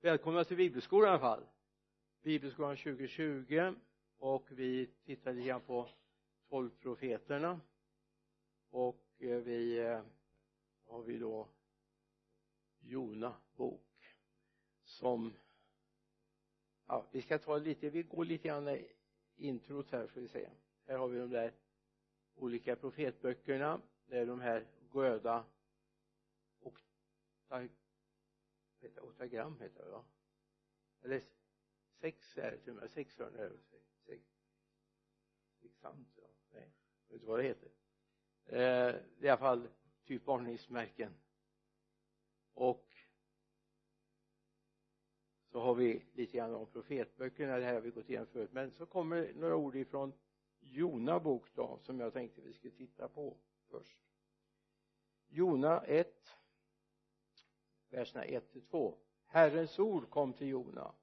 välkomna till bibelskolan i alla fall. Bibelskolan 2020 och vi tittar lite grann på tolv profeterna och eh, vi eh, har vi då Jona bok som ja vi ska ta lite vi går lite grann i introt här får vi se. Här har vi de där olika profetböckerna. Det är de här röda och heter otagram heter det va? Eller sex är det till och med. Sex hörn är det sex. Sexant ja. Nej vet inte vad det heter. Eh, i alla fall typ varningsmärken och så har vi lite grann om profetböckerna. Det här har vi gått igenom förut. Men så kommer några ord ifrån Jona bok då som jag tänkte vi skulle titta på först. Jona 1 verserna 1 till 2 Herrens ord kom till Jona.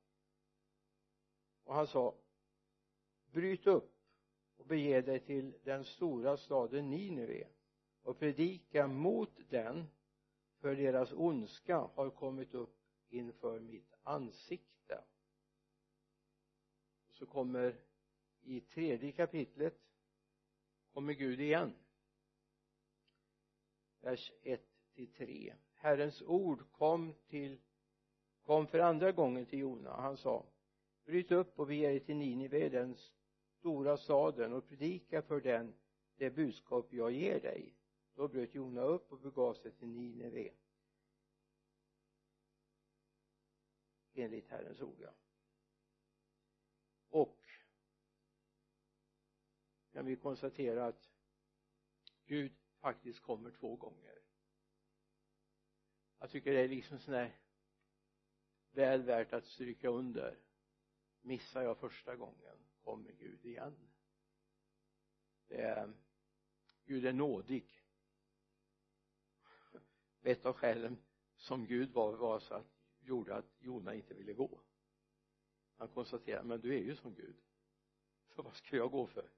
Och han sa bryt upp och bege dig till den stora staden Nineve och predika mot den för deras ondska har kommit upp inför mitt ansikte. Så kommer i tredje kapitlet kommer Gud igen. Vers 1 till 3 Herrens ord kom till kom för andra gången till Jona. Han sa bryt upp och bege dig till Ninive den stora staden och predika för den det budskap jag ger dig. Då bröt Jona upp och begav sig till Nineve enligt Herrens ord ja. Och kan vi konstatera att Gud faktiskt kommer två gånger jag tycker det är liksom sån där väl värt att stryka under. Missar jag första gången kommer Gud igen. Det är Gud är nådig. Ett av skälen som Gud var var så att gjorde att Jona inte ville gå. Han konstaterade men du är ju som Gud. Så vad ska jag gå för?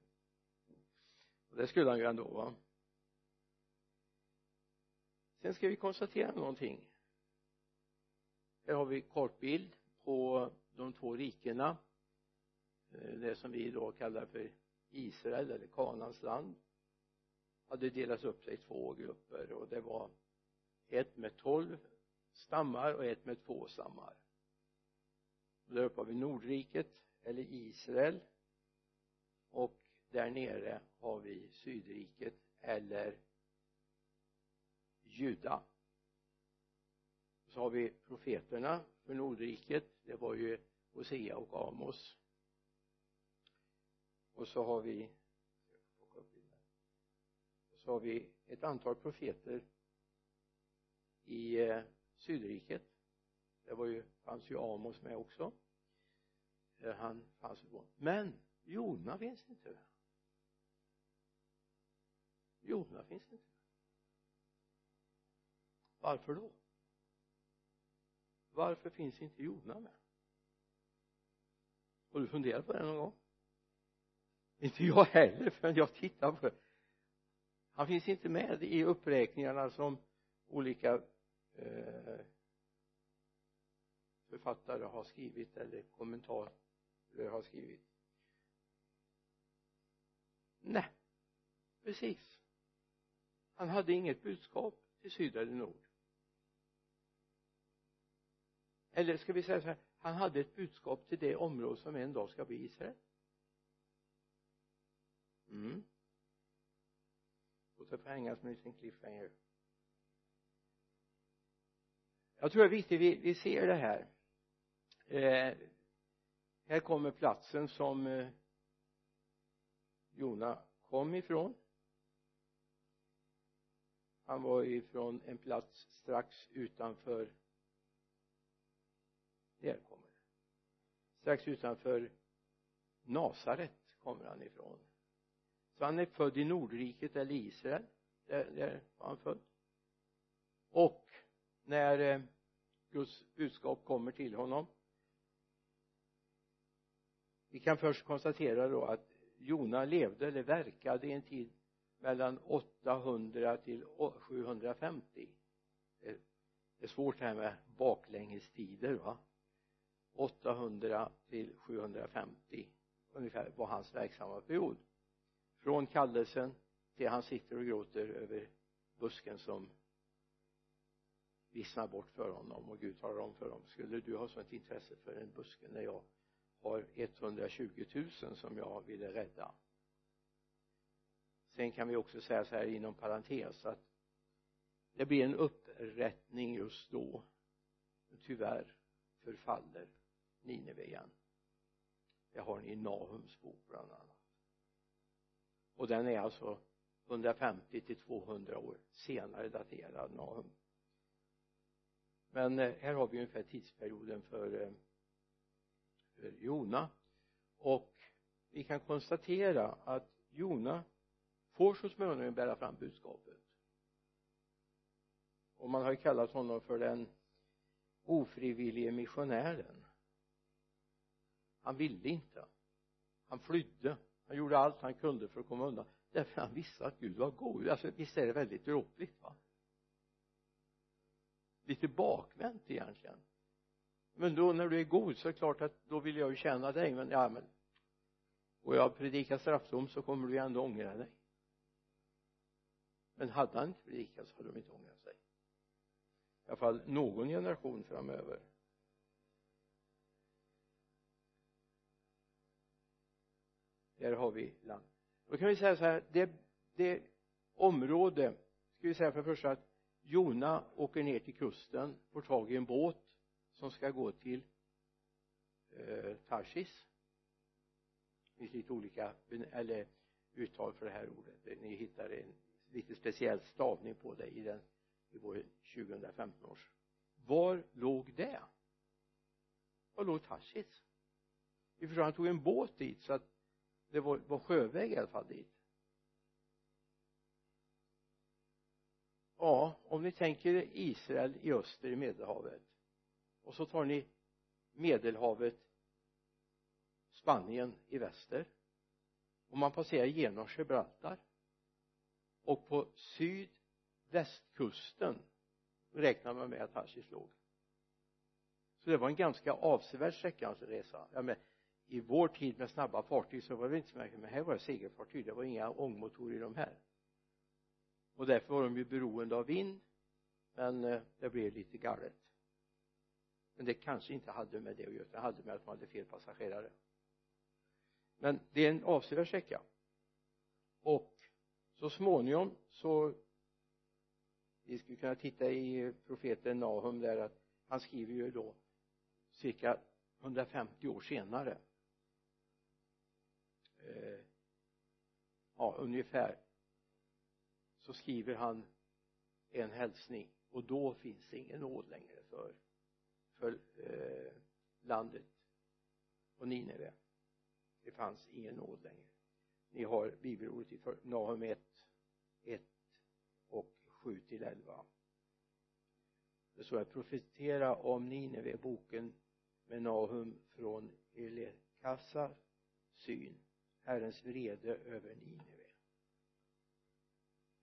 Och det skulle han ju ändå va sen ska vi konstatera någonting. Här har vi kartbild på de två rikena. Eh, det som vi då kallar för Israel eller Kanans land. Hade delats upp sig i två grupper och det var ett med tolv stammar och ett med två stammar. Där uppe har vi Nordriket eller Israel och där nere har vi Sydriket eller Juda. Så har vi profeterna för Nordriket. Det var ju Hosea och Amos. Och så har vi så har vi ett antal profeter i eh, Sydriket. Det var ju fanns ju Amos med också. Där han fanns ju på. Men Jona finns inte. Jona finns inte varför då? Varför finns inte Jona med? Har du funderat på det någon gång? Inte jag heller förrän jag tittar på det. Han finns inte med i uppräkningarna som olika eh, författare har skrivit eller kommentarer har skrivit. Nej precis. Han hade inget budskap till syd eller nord. Eller ska vi säga så här han hade ett budskap till det område som en dag ska bli Israel. Mm. Låt det få hänga som en liten cliffhanger. Jag tror det är viktigt vi, vi ser det här. Eh, här kommer platsen som eh, Jona kom ifrån. Han var ifrån en plats strax utanför där kommer det strax utanför Nasaret kommer han ifrån. Så han är född i Nordriket eller Israel där, där var han född. Och när eh, Guds budskap kommer till honom vi kan först konstatera då att Jona levde eller verkade i en tid mellan 800 till 750 det är svårt det här med baklängestider va? 800 till 750 ungefär var hans verksamma period. Från kallelsen till han sitter och gråter över busken som vissnar bort för honom och Gud talar om för honom. Skulle du ha sånt intresse för en buske när jag har 120 000 som jag ville rädda? Sen kan vi också säga så här inom parentes att det blir en upprättning just då. Tyvärr förfaller Nineve igen. Det har ni i Nahums bok bland annat. Och den är alltså 150 till 200 år senare daterad Nahum. Men eh, här har vi ungefär tidsperioden för, eh, för Jona. Och vi kan konstatera att Jona får så småningom bära fram budskapet. Och man har ju kallat honom för den ofrivillige missionären han ville inte. Han flydde. Han gjorde allt han kunde för att komma undan. Därför han visste att Gud var god. Alltså visst är det väldigt dråpligt va? Lite bakvänt egentligen. Men då när du är god så är det klart att då vill jag ju känna dig men ja men och jag predikar straffdom så kommer du ju ändå ångra dig. Men hade han inte predikat så hade de inte ångrat sig. I alla fall någon generation framöver. Där har vi land. Då kan vi säga så här det, det område ska vi säga för det första att Jona åker ner till kusten får tag i en båt som ska gå till eh, Tarsis. Det finns lite olika eller uttal för det här ordet. Ni hittar en lite speciell stavning på det i den i vår 2015 års. Var låg det? Var låg Tarsis? Vi förstår han tog en båt dit så att det var, var sjöväg i alla fall dit. Ja om ni tänker Israel i öster i medelhavet och så tar ni medelhavet Spanien i väster och man passerar genom Gibraltar och på sydvästkusten räknar man med att Tarsis låg. Så det var en ganska avsevärd sträcka resa. Ja, men i vår tid med snabba fartyg så var det inte så märkligt. Men här var det segelfartyg. Det var inga ångmotorer i de här. Och därför var de ju beroende av vind. Men eh, det blev lite galet. Men det kanske inte hade med det att göra. Det hade med att man hade fel passagerare. Men det är en avsevärd sträcka. Och så småningom så vi skulle kunna titta i profeten Nahum där att han skriver ju då cirka 150 år senare eh, ja ungefär. Så skriver han en hälsning. Och då finns det ingen nåd längre för för eh, landet och Nineve. Det fanns ingen nåd längre. Ni har bibelordet i Nahum 1 1 och 7 till 11 det står att profetera om Nineve boken med Nahum från Elekassa syn. Herrens vrede över Nineve.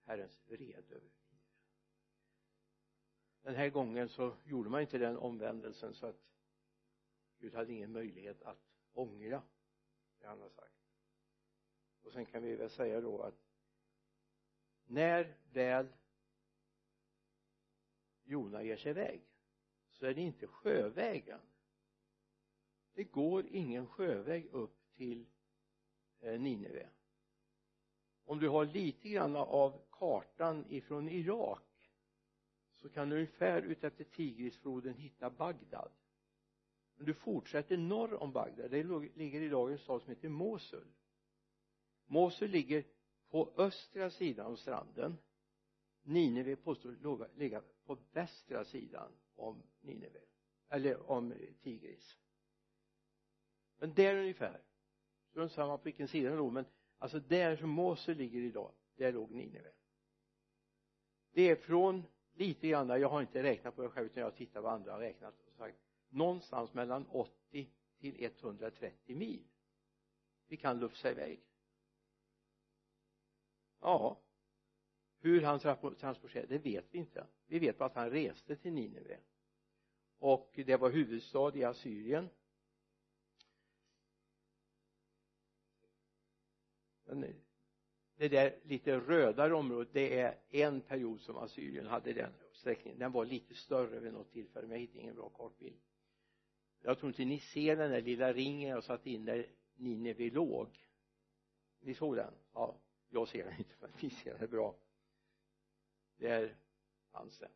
Herrens vrede över Nineve. Den här gången så gjorde man inte den omvändelsen så att Gud hade ingen möjlighet att ångra det han har sagt. Och sen kan vi väl säga då att när väl Jona ger sig iväg så är det inte sjövägen. Det går ingen sjöväg upp till Eh, Nineve. Om du har lite grann av kartan ifrån Irak så kan du ungefär utefter Tigrisfloden hitta Bagdad. Men du fortsätter norr om Bagdad. Det ligger idag en stad som heter Mosul. Mosul ligger på östra sidan om stranden. Nineve påstås ligga på västra sidan om Nineve eller om Tigris. Men där ungefär strunt samma på vilken sida det låg men alltså där som Mosul ligger idag där låg Nineve. Det är från lite grann jag har inte räknat på det själv utan jag har tittat vad andra har räknat. Och sagt någonstans mellan 80 till 130 mil. Vi kan lufsa iväg. Ja hur han transporterade det vet vi inte. Vi vet bara att han reste till Nineve. Och det var huvudstad i Assyrien. Det där lite rödare området det är en period som Assyrien hade den sträckningen. Den var lite större vid något tillfälle men jag hittade ingen bra kartbild. Jag tror inte ni ser den där lilla ringen jag satt in där Nineve låg. Ni såg den? Ja jag ser den inte men ni ser den bra. Där fanns den.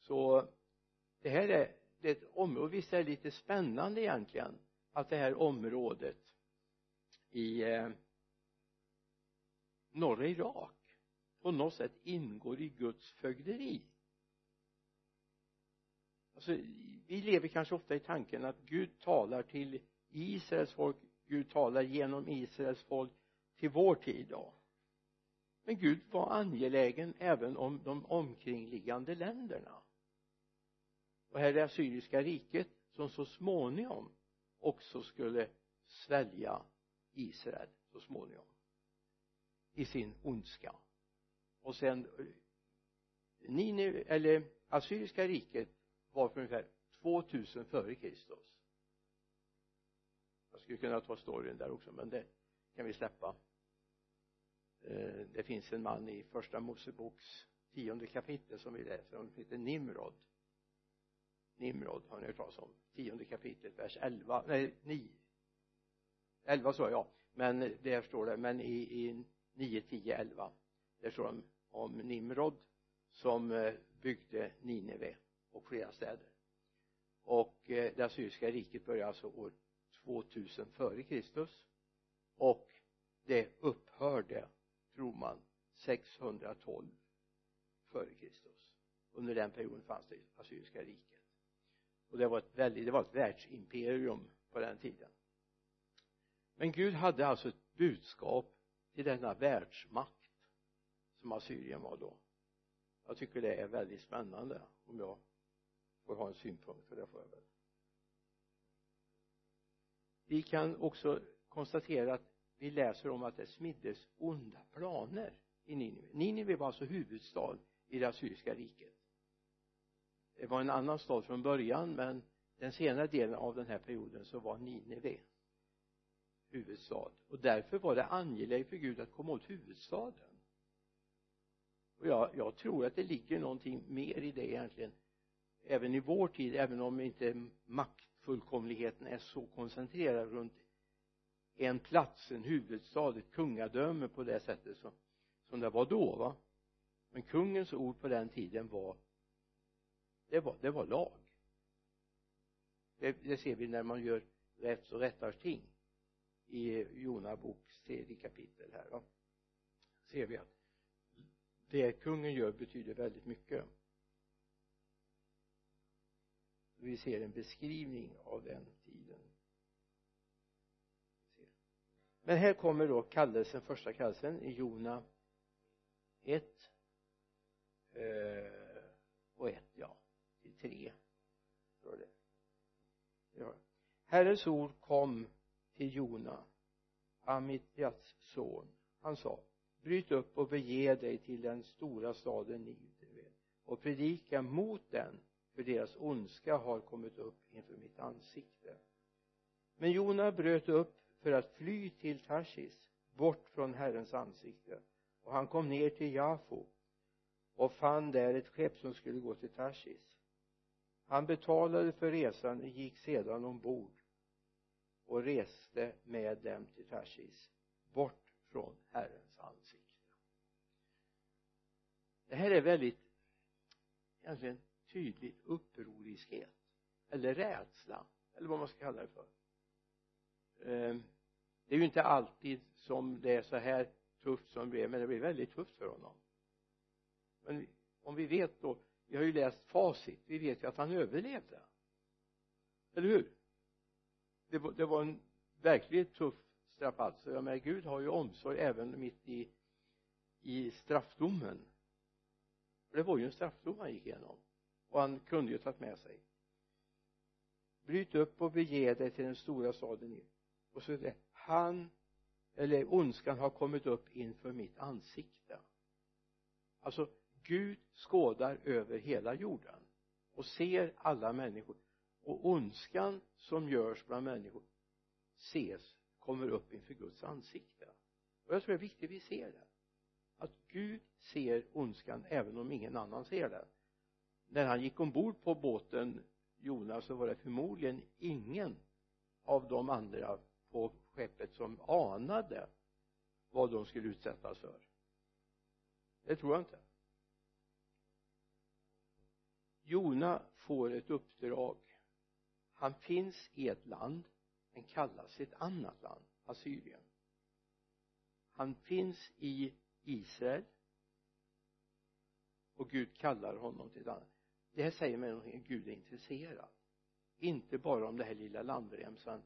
Så det här är det är ett område visst är det lite spännande egentligen att det här området i eh, norra Irak på något sätt ingår i Guds fögderi. Alltså vi lever kanske ofta i tanken att Gud talar till Israels folk Gud talar genom Israels folk till vår tid då. Men Gud var angelägen även om de omkringliggande länderna. Och här är det assyriska riket som så småningom också skulle svälja Israel så småningom i sin ondska. Och sen Ninive eller assyriska riket var för ungefär 2000 före Kristus. Jag skulle kunna ta storyn där också men det kan vi släppa. Eh, det finns en man i första Moseboks tionde kapitel som vi läser om heter Nimrod. Nimrod har ni hört talas om. Tionde kapitlet vers 11 nej 9 11 sa jag men där står det men i, i 9, 10, 11 där står det om, om Nimrod som eh, byggde Nineve och flera städer. Och eh, det assyriska riket började alltså år 2000 före Kristus. Och det upphörde tror man 612 före Kristus. Under den perioden fanns det assyriska riket. Och det var ett väldigt, det var ett världsimperium på den tiden men Gud hade alltså ett budskap till denna världsmakt som Assyrien var då. Jag tycker det är väldigt spännande om jag får ha en synpunkt för det får jag väl. Vi kan också konstatera att vi läser om att det smiddes onda planer i Nineve. Nineve var alltså huvudstad i det assyriska riket. Det var en annan stad från början men den senare delen av den här perioden så var Nineve huvudstad och därför var det angeläget för Gud att komma åt huvudstaden. Och jag, jag tror att det ligger någonting mer i det egentligen även i vår tid även om inte maktfullkomligheten är så koncentrerad runt en plats, en huvudstad, ett kungadöme på det sättet som, som det var då va? Men kungens ord på den tiden var det var, det var lag. Det, det ser vi när man gör rätt och rättar ting i Jona boks tredje kapitel här va ser vi att det kungen gör betyder väldigt mycket. Vi ser en beskrivning av den tiden. Men här kommer då kallelsen, första kallelsen i Jona 1 eh, och 1 ja till 3 står det ja. Herrens ord kom till Jona Amitjats son. Han sa bryt upp och bege dig till den stora staden Nineve och predika mot den för deras ondska har kommit upp inför mitt ansikte. Men Jona bröt upp för att fly till Tarsis bort från Herrens ansikte och han kom ner till Jafo och fann där ett skepp som skulle gå till Tarsis. Han betalade för resan och gick sedan ombord och reste med dem till Tarsis bort från Herrens ansikte. Det här är väldigt egentligen tydligt upproriskhet eller rädsla eller vad man ska kalla det för. Ehm, det är ju inte alltid som det är så här tufft som det blev men det blir väldigt tufft för honom. Men om vi vet då vi har ju läst facit vi vet ju att han överlevde. Eller hur? Det var, det var en verkligt tuff strapats jag menar Gud har ju omsorg även mitt i i straffdomen. För det var ju en straffdom han gick igenom. Och han kunde ju tagit med sig. Bryt upp och bege dig till den stora staden och så är det han eller ondskan har kommit upp inför mitt ansikte. Alltså Gud skådar över hela jorden och ser alla människor och ondskan som görs bland människor ses kommer upp inför Guds ansikte. Och jag tror det är viktigt att vi ser det. Att Gud ser ondskan även om ingen annan ser den. När han gick ombord på båten Jona så var det förmodligen ingen av de andra på skeppet som anade vad de skulle utsättas för. Det tror jag inte. Jona får ett uppdrag han finns i ett land men kallas ett annat land Assyrien. Han finns i Israel och Gud kallar honom till ett annat. Det här säger mig någonting Gud är intresserad. Inte bara om det här lilla landremsan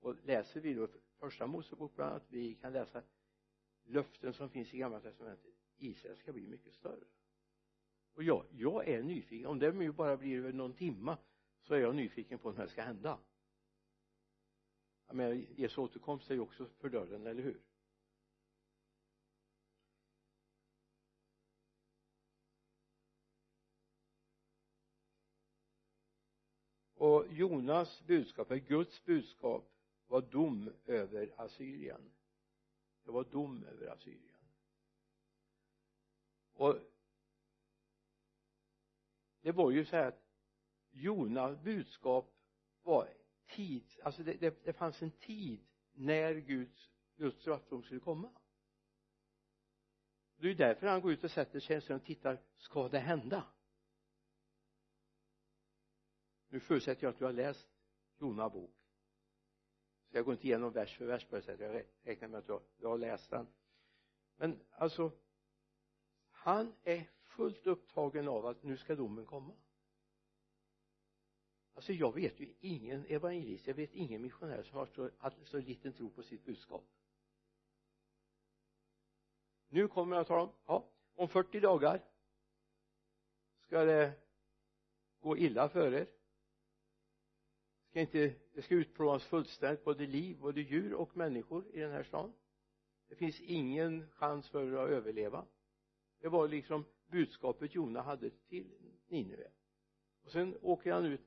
och läser vi då första Mosebok bland annat vi kan läsa löften som finns i gamla testamentet Israel ska bli mycket större. Och jag, jag är nyfiken om det nu bara blir över någon timma så är jag nyfiken på när det ska hända. Jag menar Jesu återkomst är ju också för dörren, eller hur? Och Jonas budskap, är Guds budskap var dom över Assyrien. Det var dom över Assyrien. Och det var ju så här att Jonas budskap var tid alltså det, det, det fanns en tid när Guds Guds straffdom skulle komma. Det är ju därför han går ut och sätter sig och tittar ska det hända? Nu förutsätter jag att du har läst Jona bok. Så jag går inte igenom vers för vers på det sättet. Jag räknar med att du har, du har läst den. Men alltså han är fullt upptagen av att nu ska domen komma alltså jag vet ju ingen evangelist jag vet ingen missionär som har så, så liten tro på sitt budskap. Nu kommer jag att tala om ja om 40 dagar ska det gå illa för er. Ska inte det ska utplånas fullständigt både liv, både djur och människor i den här stan. Det finns ingen chans för er att överleva. Det var liksom budskapet Jona hade till Nineve. Och sen åker han ut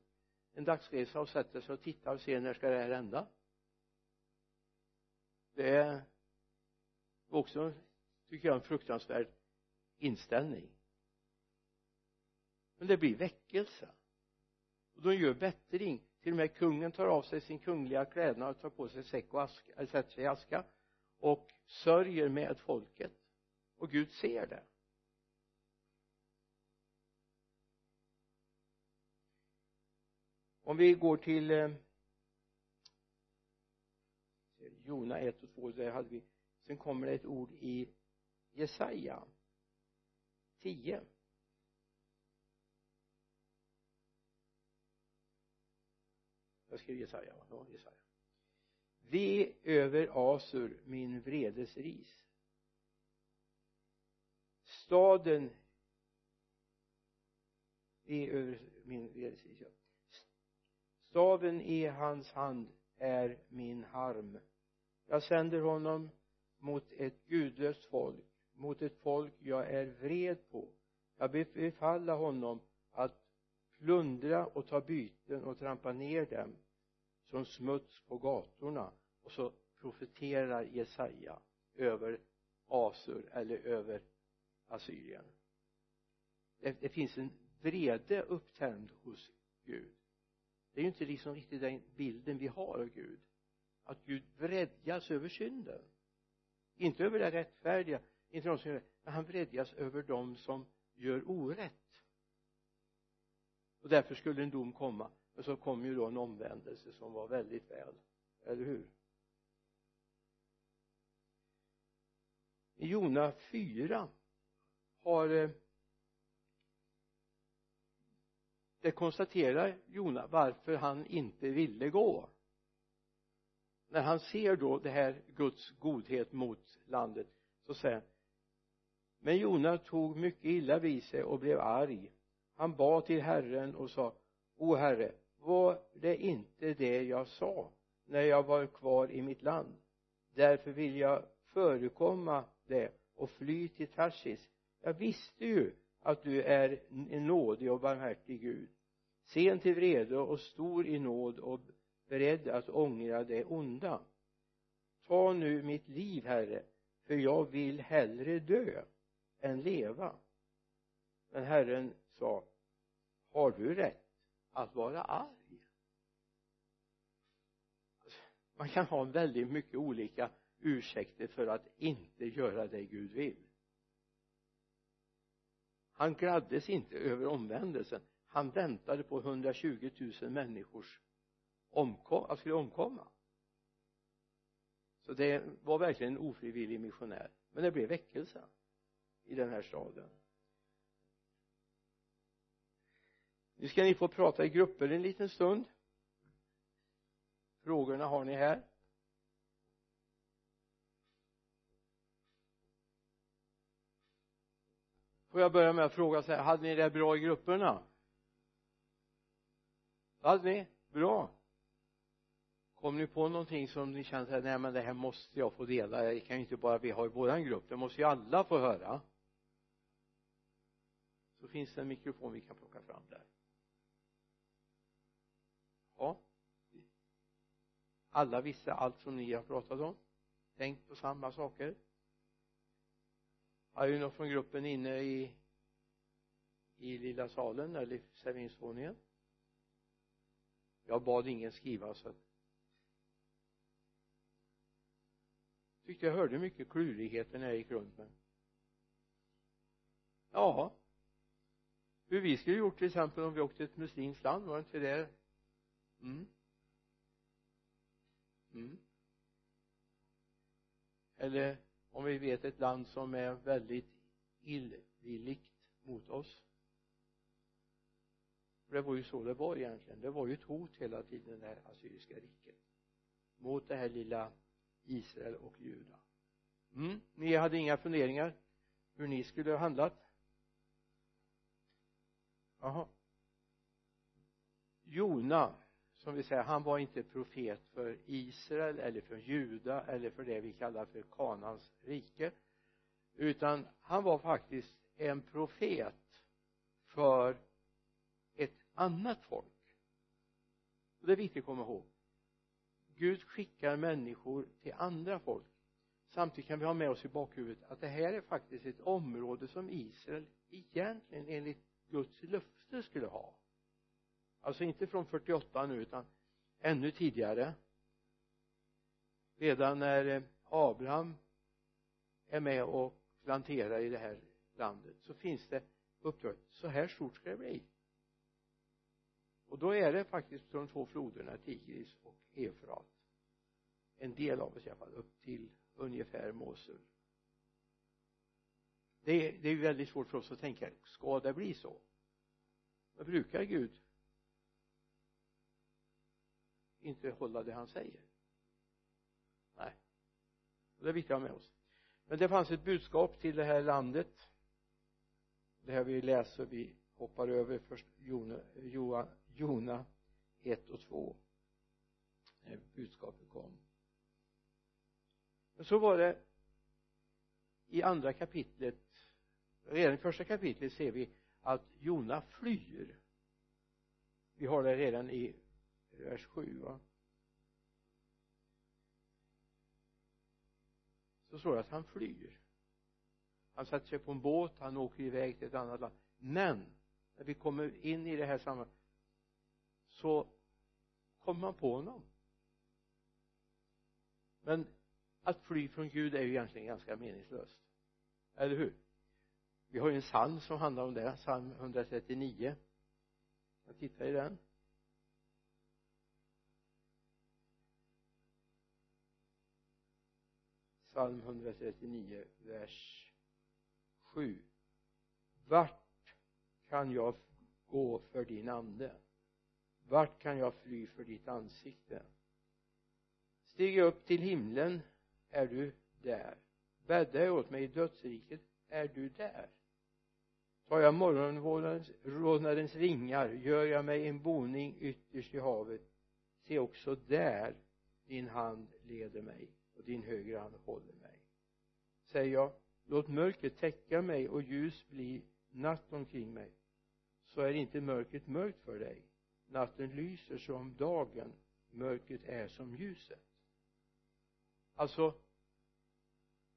en dagsresa och sätter sig och tittar och ser när ska det här hända. Det är också tycker jag en fruktansvärd inställning. Men det blir väckelse. Och de gör bättring. Till och med kungen tar av sig sin kungliga klädnad och tar på sig säck och aska, eller sätter sig i aska och sörjer med folket. Och Gud ser det. Om vi går till eh, Jona 1 och 2 där hade vi sen kommer det ett ord i Jesaja 10 jag skrev Jesaja va? ja, Jesaja ve över Asur min vredes ris staden ve över min vredes ris ja staven i hans hand är min harm. Jag sänder honom mot ett gudlöst folk mot ett folk jag är vred på. Jag befalla honom att plundra och ta byten och trampa ner dem som smuts på gatorna. Och så profeterar Jesaja över Asur eller över Assyrien. Det, det finns en vrede upptänd hos Gud det är ju inte liksom riktigt den bilden vi har av Gud. Att Gud vredgas över synden. Inte över det rättfärdiga inte de som gör det men han vredgas över dem som gör orätt. Och därför skulle en dom komma men så kom ju då en omvändelse som var väldigt väl eller hur? I Jona 4 har eh, det konstaterar Jona varför han inte ville gå. När han ser då det här Guds godhet mot landet så säger han men Jona tog mycket illa vid sig och blev arg. Han bad till Herren och sa o herre var det inte det jag sa när jag var kvar i mitt land? Därför vill jag förekomma det och fly till Tarsis. Jag visste ju att du är en nådig och barmhärtig Gud sen till vrede och stor i nåd och beredd att ångra det onda. Ta nu mitt liv herre för jag vill hellre dö än leva. Men herren sa har du rätt att vara arg? Man kan ha väldigt mycket olika ursäkter för att inte göra det Gud vill. Han gladdes inte över omvändelsen han väntade på 120 000 människors omkom, att skulle omkomma. Så det var verkligen en ofrivillig missionär. Men det blev väckelse i den här staden. Nu ska ni få prata i grupper en liten stund. Frågorna har ni här. Får jag börja med att fråga så här hade ni det bra i grupperna? Hade ni bra. Kom ni på någonting som ni kände så nej men det här måste jag få dela. Det kan ju inte bara vi ha i våran grupp. Det måste ju alla få höra. Så finns det en mikrofon vi kan plocka fram där. Ja. Alla visste allt som ni har pratat om. Tänkt på samma saker. Är det någon från gruppen inne i i lilla salen eller serveringsvåningen jag bad ingen skriva så att tyckte jag hörde mycket klurigheter när jag gick runt med ja. Hur vi skulle gjort till exempel om vi åkte till ett muslimskt land var det inte det? Mm. Mm. Eller om vi vet ett land som är väldigt illvilligt mot oss för det var ju så det var egentligen. Det var ju ett hot hela tiden det här assyriska riket mot det här lilla Israel och Juda. Mm, ni hade inga funderingar hur ni skulle ha handlat? Jaha. Jona som vi säger han var inte profet för Israel eller för Juda eller för det vi kallar för Kanans rike utan han var faktiskt en profet för annat folk. Och det är viktigt att komma ihåg. Gud skickar människor till andra folk. Samtidigt kan vi ha med oss i bakhuvudet att det här är faktiskt ett område som Israel egentligen enligt Guds löfte skulle ha. Alltså inte från 48 nu utan ännu tidigare. Redan när eh, Abraham är med och planterar i det här landet så finns det uppdrag. Så här stort ska det bli och då är det faktiskt de två floderna Tigris och Eufrat. En del av oss i alla fall upp till ungefär Mosul. Det är, det är väldigt svårt för oss att tänka ska det bli så? Men brukar Gud inte hålla det han säger? Nej och det är viktigt att ha med oss. Men det fanns ett budskap till det här landet. Det här vi läser vi hoppar över först Johan, Johan Jona 1 och 2 när budskapet kom. Och så var det i andra kapitlet redan i första kapitlet ser vi att Jona flyr. Vi har det redan i vers 7 va? Så står det att han flyr. Han sätter sig på en båt han åker iväg till ett annat land. Men när vi kommer in i det här sammanhanget så kommer man på honom. Men att fly från Gud är ju egentligen ganska meningslöst. Eller hur? Vi har ju en psalm som handlar om det. Psalm 139 jag tittar i den. Psalm 139 vers 7 vart kan jag gå för din ande? Vart kan jag fly för ditt ansikte? Stiger jag upp till himlen. Är du där? Bädda jag åt mig i dödsriket. Är du där? Tar jag morgonrodnadens ringar gör jag mig en boning ytterst i havet. Se också där din hand leder mig och din högra hand håller mig. Säger jag låt mörkret täcka mig och ljus bli natt omkring mig så är inte mörkret mörkt för dig natten lyser som dagen mörkret är som ljuset. Alltså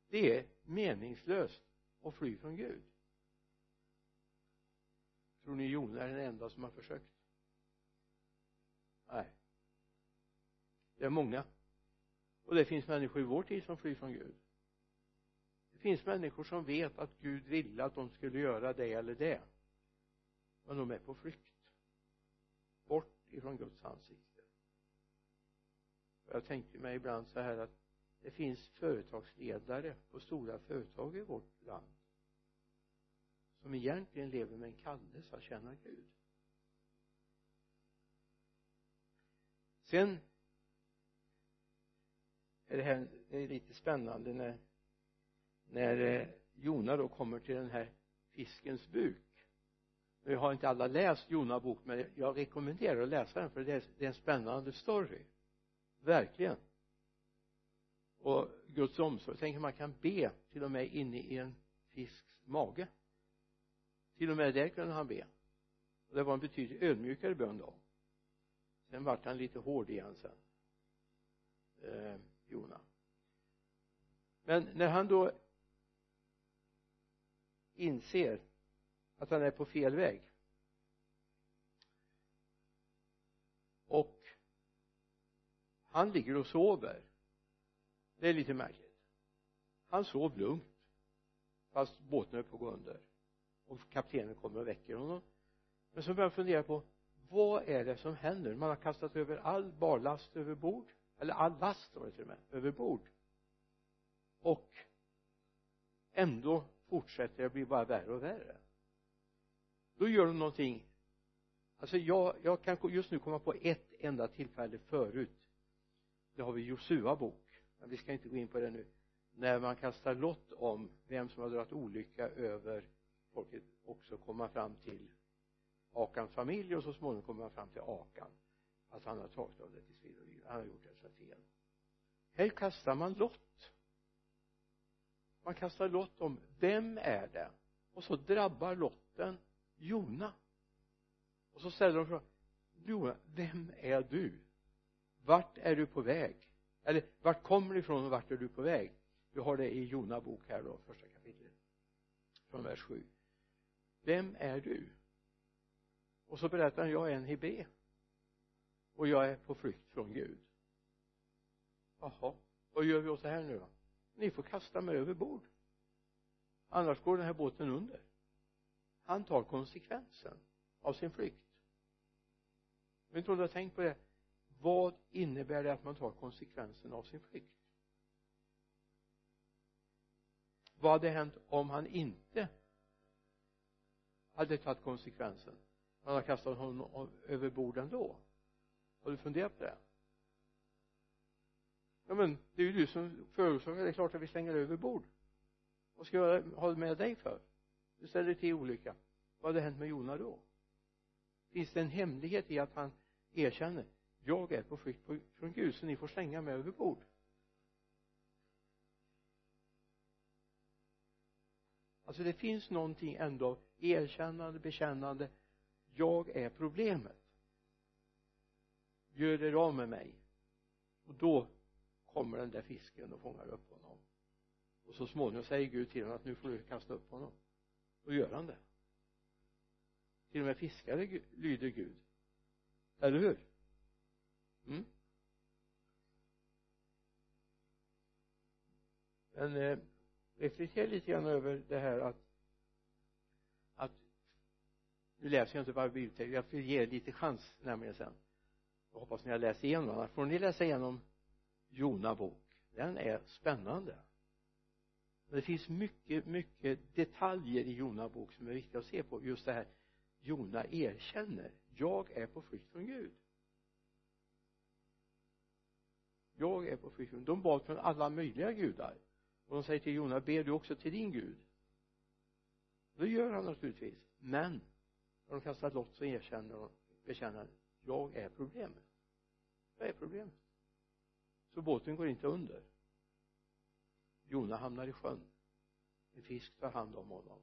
det är meningslöst att fly från Gud. Tror ni Jona är den enda som har försökt? Nej. Det är många. Och det finns människor i vår tid som flyr från Gud. Det finns människor som vet att Gud ville att de skulle göra det eller det. Men de är på flykt ifrån Guds ansikte. Och jag tänkte mig ibland så här att det finns företagsledare på stora företag i vårt land som egentligen lever med en kallelse att tjäna Gud. Sen är det här det är lite spännande när när eh, Jona då kommer till den här fiskens buk jag har inte alla läst Jona bok men jag rekommenderar att läsa den för det är, det är en spännande story. Verkligen. Och Guds omsorg tänk man kan be till och med inne i en fisks mage. Till och med där kunde han be. Och det var en betydligt ödmjukare bön då. Sen vart han lite hård igen sen eh, Jona. Men när han då inser att han är på fel väg. Och han ligger och sover. Det är lite märkligt. Han sov lugnt fast båten är på att gå under. Och kaptenen kommer och väcker honom. Men så börjar han fundera på vad är det som händer? Man har kastat över all barlast över bord. Eller all last var det till och med över bord. Och ändå fortsätter det bli bara värre och värre då gör de någonting. Alltså jag, jag kan just nu komma på ett enda tillfälle förut. Det har vi Josua bok. Men vi ska inte gå in på det nu. När man kastar lott om vem som har dragit olycka över folket också komma fram till Akans familj och så småningom kommer man fram till Akan. Att han har tagit av det tills vidare. Han har gjort dessa fel här kastar man lott. Man kastar lott om vem är det? Och så drabbar lotten Jona. Och så ställer de frågan Jona vem är du? Vart är du på väg? Eller vart kommer du ifrån och vart är du på väg? Vi har det i Jona bok här då första kapitlet från vers 7 vem är du? Och så berättar han jag är en hebé. Och jag är på flykt från Gud. Jaha vad gör vi åt det här nu då? Ni får kasta mig över bord. Annars går den här båten under han tar konsekvensen av sin flykt. Jag vet inte om du har tänkt på det. Vad innebär det att man tar konsekvensen av sin flykt? Vad hade hänt om han inte hade tagit konsekvensen? Man hade kastat honom över bord ändå har du funderat på det? Ja men det är ju du som förorsakar. Det är klart att vi slänger över bord. Vad ska jag ha med dig för? Du ställer till olycka. Vad hade hänt med Jona då? Finns det en hemlighet i att han erkänner? Jag är på flykt från Gud så ni får slänga mig över bord. Alltså det finns någonting ändå erkännande, bekännande. Jag är problemet. Gör er av med mig. Och då kommer den där fisken och fångar upp honom. Och så småningom säger Gud till honom att nu får du kasta upp honom då gör han det till och med fiskare lyder Gud. Eller hur? Mm. Men eh, reflektera lite grann över det här att att nu läser jag inte bara bibeltexten jag får ge er lite chans nämligen sen. Jag hoppas ni har läst igenom annars får ni läsa igenom Jona bok den är spännande det finns mycket mycket detaljer i Jona bok som är viktiga att se på. Just det här Jona erkänner jag är på flykt från Gud. Jag är på flykt från de bad från alla möjliga gudar. Och de säger till Jona ber du också till din Gud? Det gör han naturligtvis. Men när de kastar lott så erkänner de, bekänner jag är problemet. Jag är problemet. Så båten går inte under. Jona hamnar i sjön. En fisk tar hand om honom.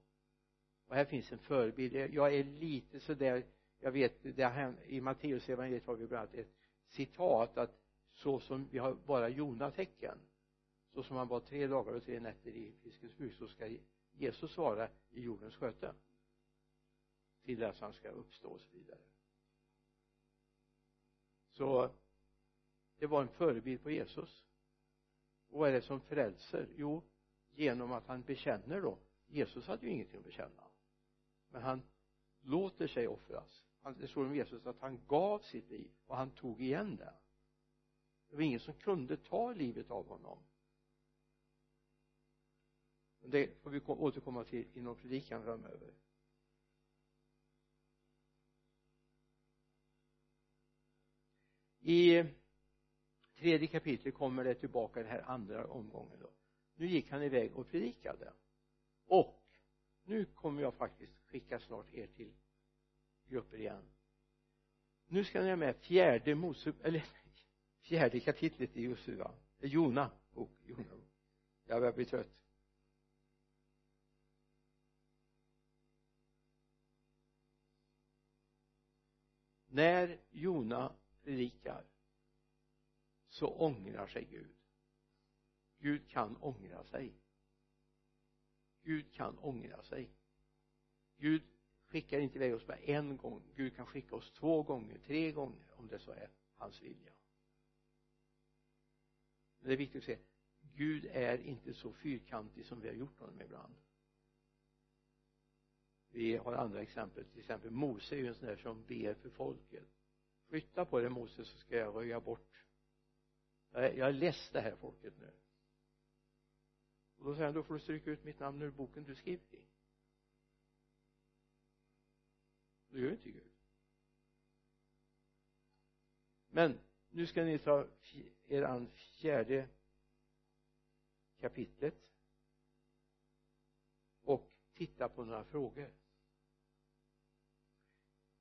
Och här finns en förebild. Jag är lite sådär jag vet det har hänt, i Matteus evangeliet har vi bland annat ett citat att så som vi har bara Jonatecken så som han var tre dagar och tre nätter i fiskens buk så ska Jesus vara i jordens sköte till dess han ska uppstå och så vidare. Så det var en förebild på Jesus och vad är det som frälser? Jo genom att han bekänner då. Jesus hade ju ingenting att bekänna. Men han låter sig offras. Det står om Jesus att han gav sitt liv och han tog igen det. Det var ingen som kunde ta livet av honom. Det får vi återkomma till inom predikan framöver. I tredje kapitlet kommer det tillbaka den här andra omgången då. Nu gick han iväg och predikade. Och nu kommer jag faktiskt skicka snart er till grupper igen. Nu ska ni ha med fjärde Mose eller fjärde kapitlet i Josua. Jona bok Jona jag börjar bli trött. När Jona predikar så ångrar sig Gud. Gud kan ångra sig. Gud kan ångra sig. Gud skickar inte iväg oss bara en gång. Gud kan skicka oss två gånger, tre gånger om det så är hans vilja. Men det är viktigt att se Gud är inte så fyrkantig som vi har gjort honom ibland. Vi har andra exempel till exempel Mose är ju en sån där som ber för folket. Flytta på dig Mose så ska jag röja bort jag är, jag är less det här folket nu. Och då säger han då får du stryka ut mitt namn ur boken du skrivit i. Det gör inte Gud. Men nu ska ni ta er an fjärde kapitlet och titta på några frågor.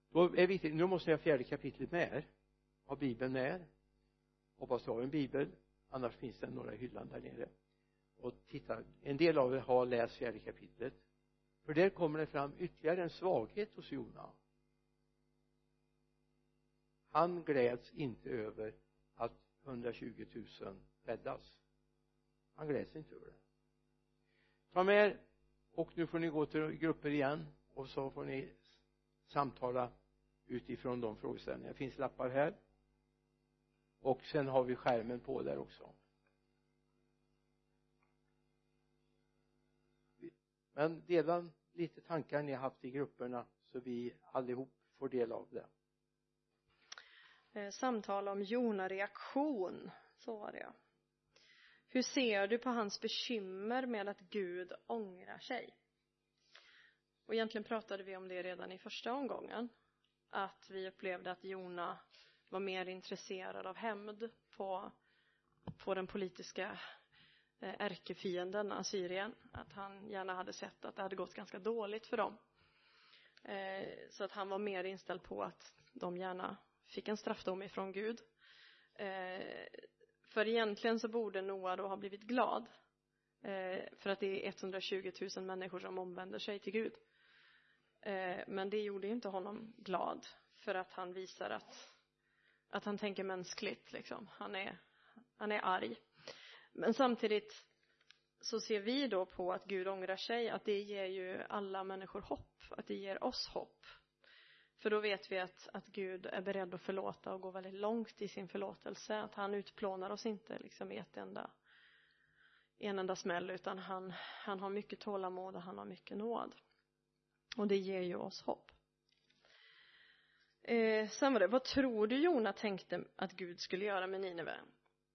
Då är det viktigt, nu måste ni ha fjärde kapitlet med er. Ha bibeln med er? Hoppas du har en bibel annars finns det några i hyllan där nere. Och titta en del av er har läst fjärde kapitlet. För där kommer det fram ytterligare en svaghet hos Jona. Han gläds inte över att 120 000 räddas han gläds inte över det. Ta med er och nu får ni gå till grupper igen och så får ni samtala utifrån de frågeställningarna. Det finns lappar här och sen har vi skärmen på där också. Men dela lite tankar ni har haft i grupperna så vi allihop får del av det. Eh, samtal om Jona-reaktion så var det ja. Hur ser du på hans bekymmer med att Gud ångrar sig? Och egentligen pratade vi om det redan i första omgången att vi upplevde att Jona var mer intresserad av hämnd på, på den politiska eh, ärkefienden Assyrien. Att han gärna hade sett att det hade gått ganska dåligt för dem. Eh, så att han var mer inställd på att de gärna fick en straffdom ifrån Gud. Eh, för egentligen så borde Noa då ha blivit glad eh, för att det är 120 000 människor som omvänder sig till Gud. Eh, men det gjorde inte honom glad för att han visar att att han tänker mänskligt liksom. Han är han är arg. Men samtidigt så ser vi då på att Gud ångrar sig att det ger ju alla människor hopp att det ger oss hopp. För då vet vi att, att Gud är beredd att förlåta och gå väldigt långt i sin förlåtelse att han utplånar oss inte liksom i ett enda en enda smäll utan han, han har mycket tålamod och han har mycket nåd. Och det ger ju oss hopp eh, sen var det, vad tror du Jona tänkte att Gud skulle göra med Nineve?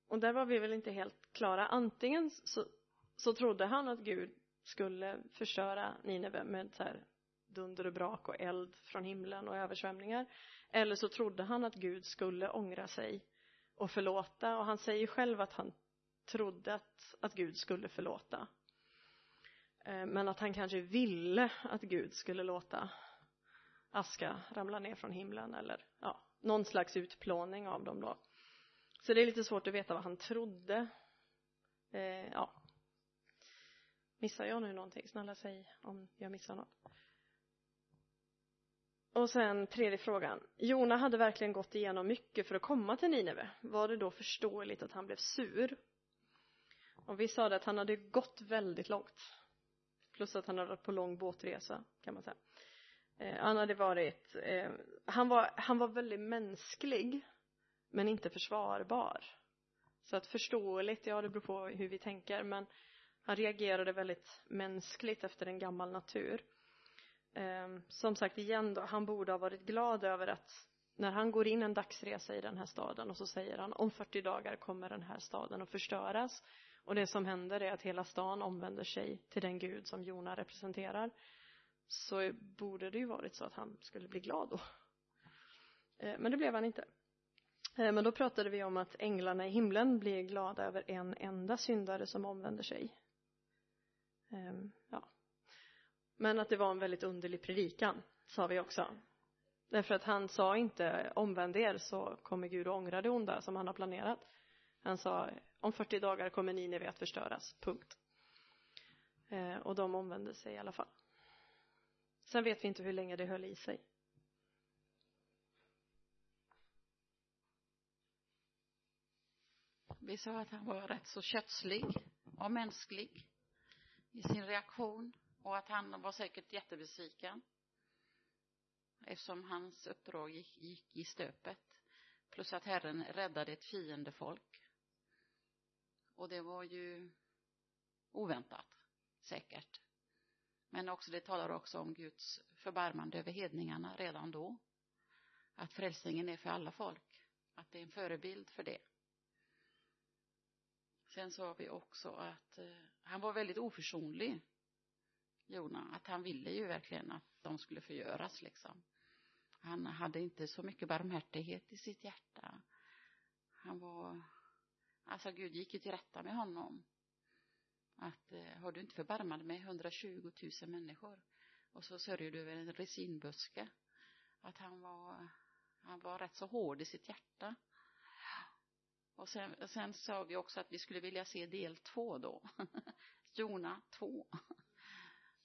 Och där var vi väl inte helt klara. Antingen så, så trodde han att Gud skulle förstöra Nineve med så här dunder och brak och eld från himlen och översvämningar. Eller så trodde han att Gud skulle ångra sig och förlåta. Och han säger själv att han trodde att, att Gud skulle förlåta. Eh, men att han kanske ville att Gud skulle låta aska ramla ner från himlen eller ja, någon slags utplåning av dem då. Så det är lite svårt att veta vad han trodde. Eh, ja. Missar jag nu någonting? Snälla säg om jag missar något. och sen tredje frågan. Jona hade verkligen gått igenom mycket för att komma till Nineve. Var det då förståeligt att han blev sur? Och vi sa det att han hade gått väldigt långt. Plus att han hade varit på lång båtresa, kan man säga. Eh, han hade varit, eh, han var, han var väldigt mänsklig, men inte försvarbar. Så att förståeligt, ja det beror på hur vi tänker, men han reagerade väldigt mänskligt efter en gammal natur. Eh, som sagt igen då, han borde ha varit glad över att när han går in en dagsresa i den här staden och så säger han om 40 dagar kommer den här staden att förstöras och det som händer är att hela stan omvänder sig till den gud som Jona representerar så borde det ju varit så att han skulle bli glad då. Eh, men det blev han inte. Eh, men då pratade vi om att änglarna i himlen blir glada över en enda syndare som omvänder sig. Ehm, ja. Men att det var en väldigt underlig predikan sa vi också. Därför att han sa inte omvänd er så kommer Gud att ångra det onda som han har planerat. Han sa om 40 dagar kommer Nineve att förstöras, punkt. Eh, och de omvände sig i alla fall sen vet vi inte hur länge det höll i sig. Vi sa att han var rätt så kötslig och mänsklig i sin reaktion och att han var säkert jättebesviken eftersom hans uppdrag gick, gick i stöpet. Plus att Herren räddade ett fiendefolk och det var ju oväntat säkert men också det talar också om Guds förbarmande över hedningarna redan då. Att frälsningen är för alla folk. Att det är en förebild för det. Sen sa vi också att eh, han var väldigt oförsonlig Jona. Att han ville ju verkligen att de skulle förgöras liksom. Han hade inte så mycket barmhärtighet i sitt hjärta. Han var alltså Gud gick ju till rätta med honom att eh, har du inte förbarmat med 120 000 människor? Och så sörjer du över en resinbuske. Att han var han var rätt så hård i sitt hjärta. Och sen, sen sa vi också att vi skulle vilja se del två då. Jona två.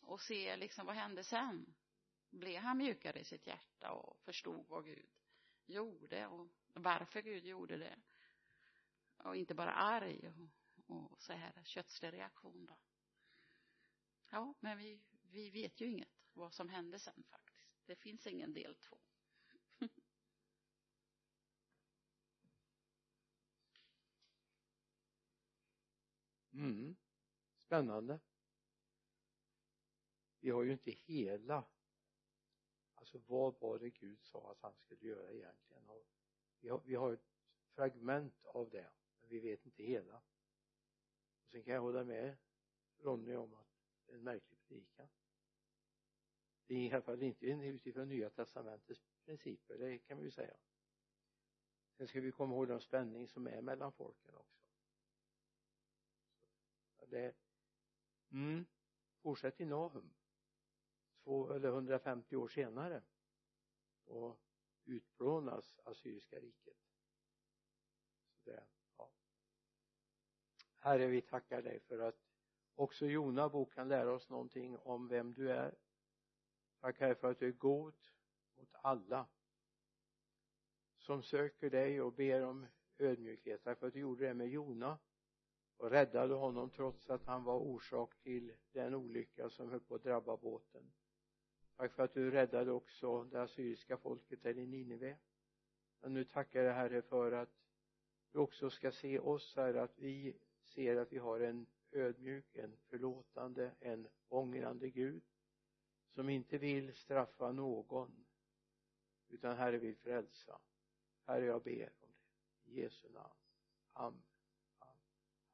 Och se liksom vad hände sen? Blev han mjukare i sitt hjärta och förstod vad Gud gjorde? Och varför Gud gjorde det? Och inte bara arg och, och så här kötslig reaktion då. Ja men vi, vi vet ju inget vad som hände sen faktiskt. Det finns ingen del två. Mm. spännande. Vi har ju inte hela alltså vad var det Gud sa att han skulle göra egentligen? Och vi har, vi har ett fragment av det men vi vet inte hela sen kan jag hålla med Ronny om att det är en märklig predikan. Det är i alla fall inte utifrån nya testamentets principer det kan vi ju säga. Sen ska vi komma ihåg den spänning som är mellan folken också. Så det mm fortsätt i Nahum två eller 150 år senare och utplånas assyriska riket. Så det herre vi tackar dig för att också Jona bok kan lära oss någonting om vem du är. Tack herre för att du är god mot alla som söker dig och ber om ödmjukhet. Tack för att du gjorde det med Jona. Och räddade honom trots att han var orsak till den olycka som höll på att drabba båten. Tack för att du räddade också det assyriska folket där i Nineve. Men nu tackar jag herre för att du också ska se oss här att vi ser att vi har en ödmjuk, en förlåtande, en ångrande Gud som inte vill straffa någon utan Herre vill frälsa. Herre jag ber om det. I Jesu namn. Amen.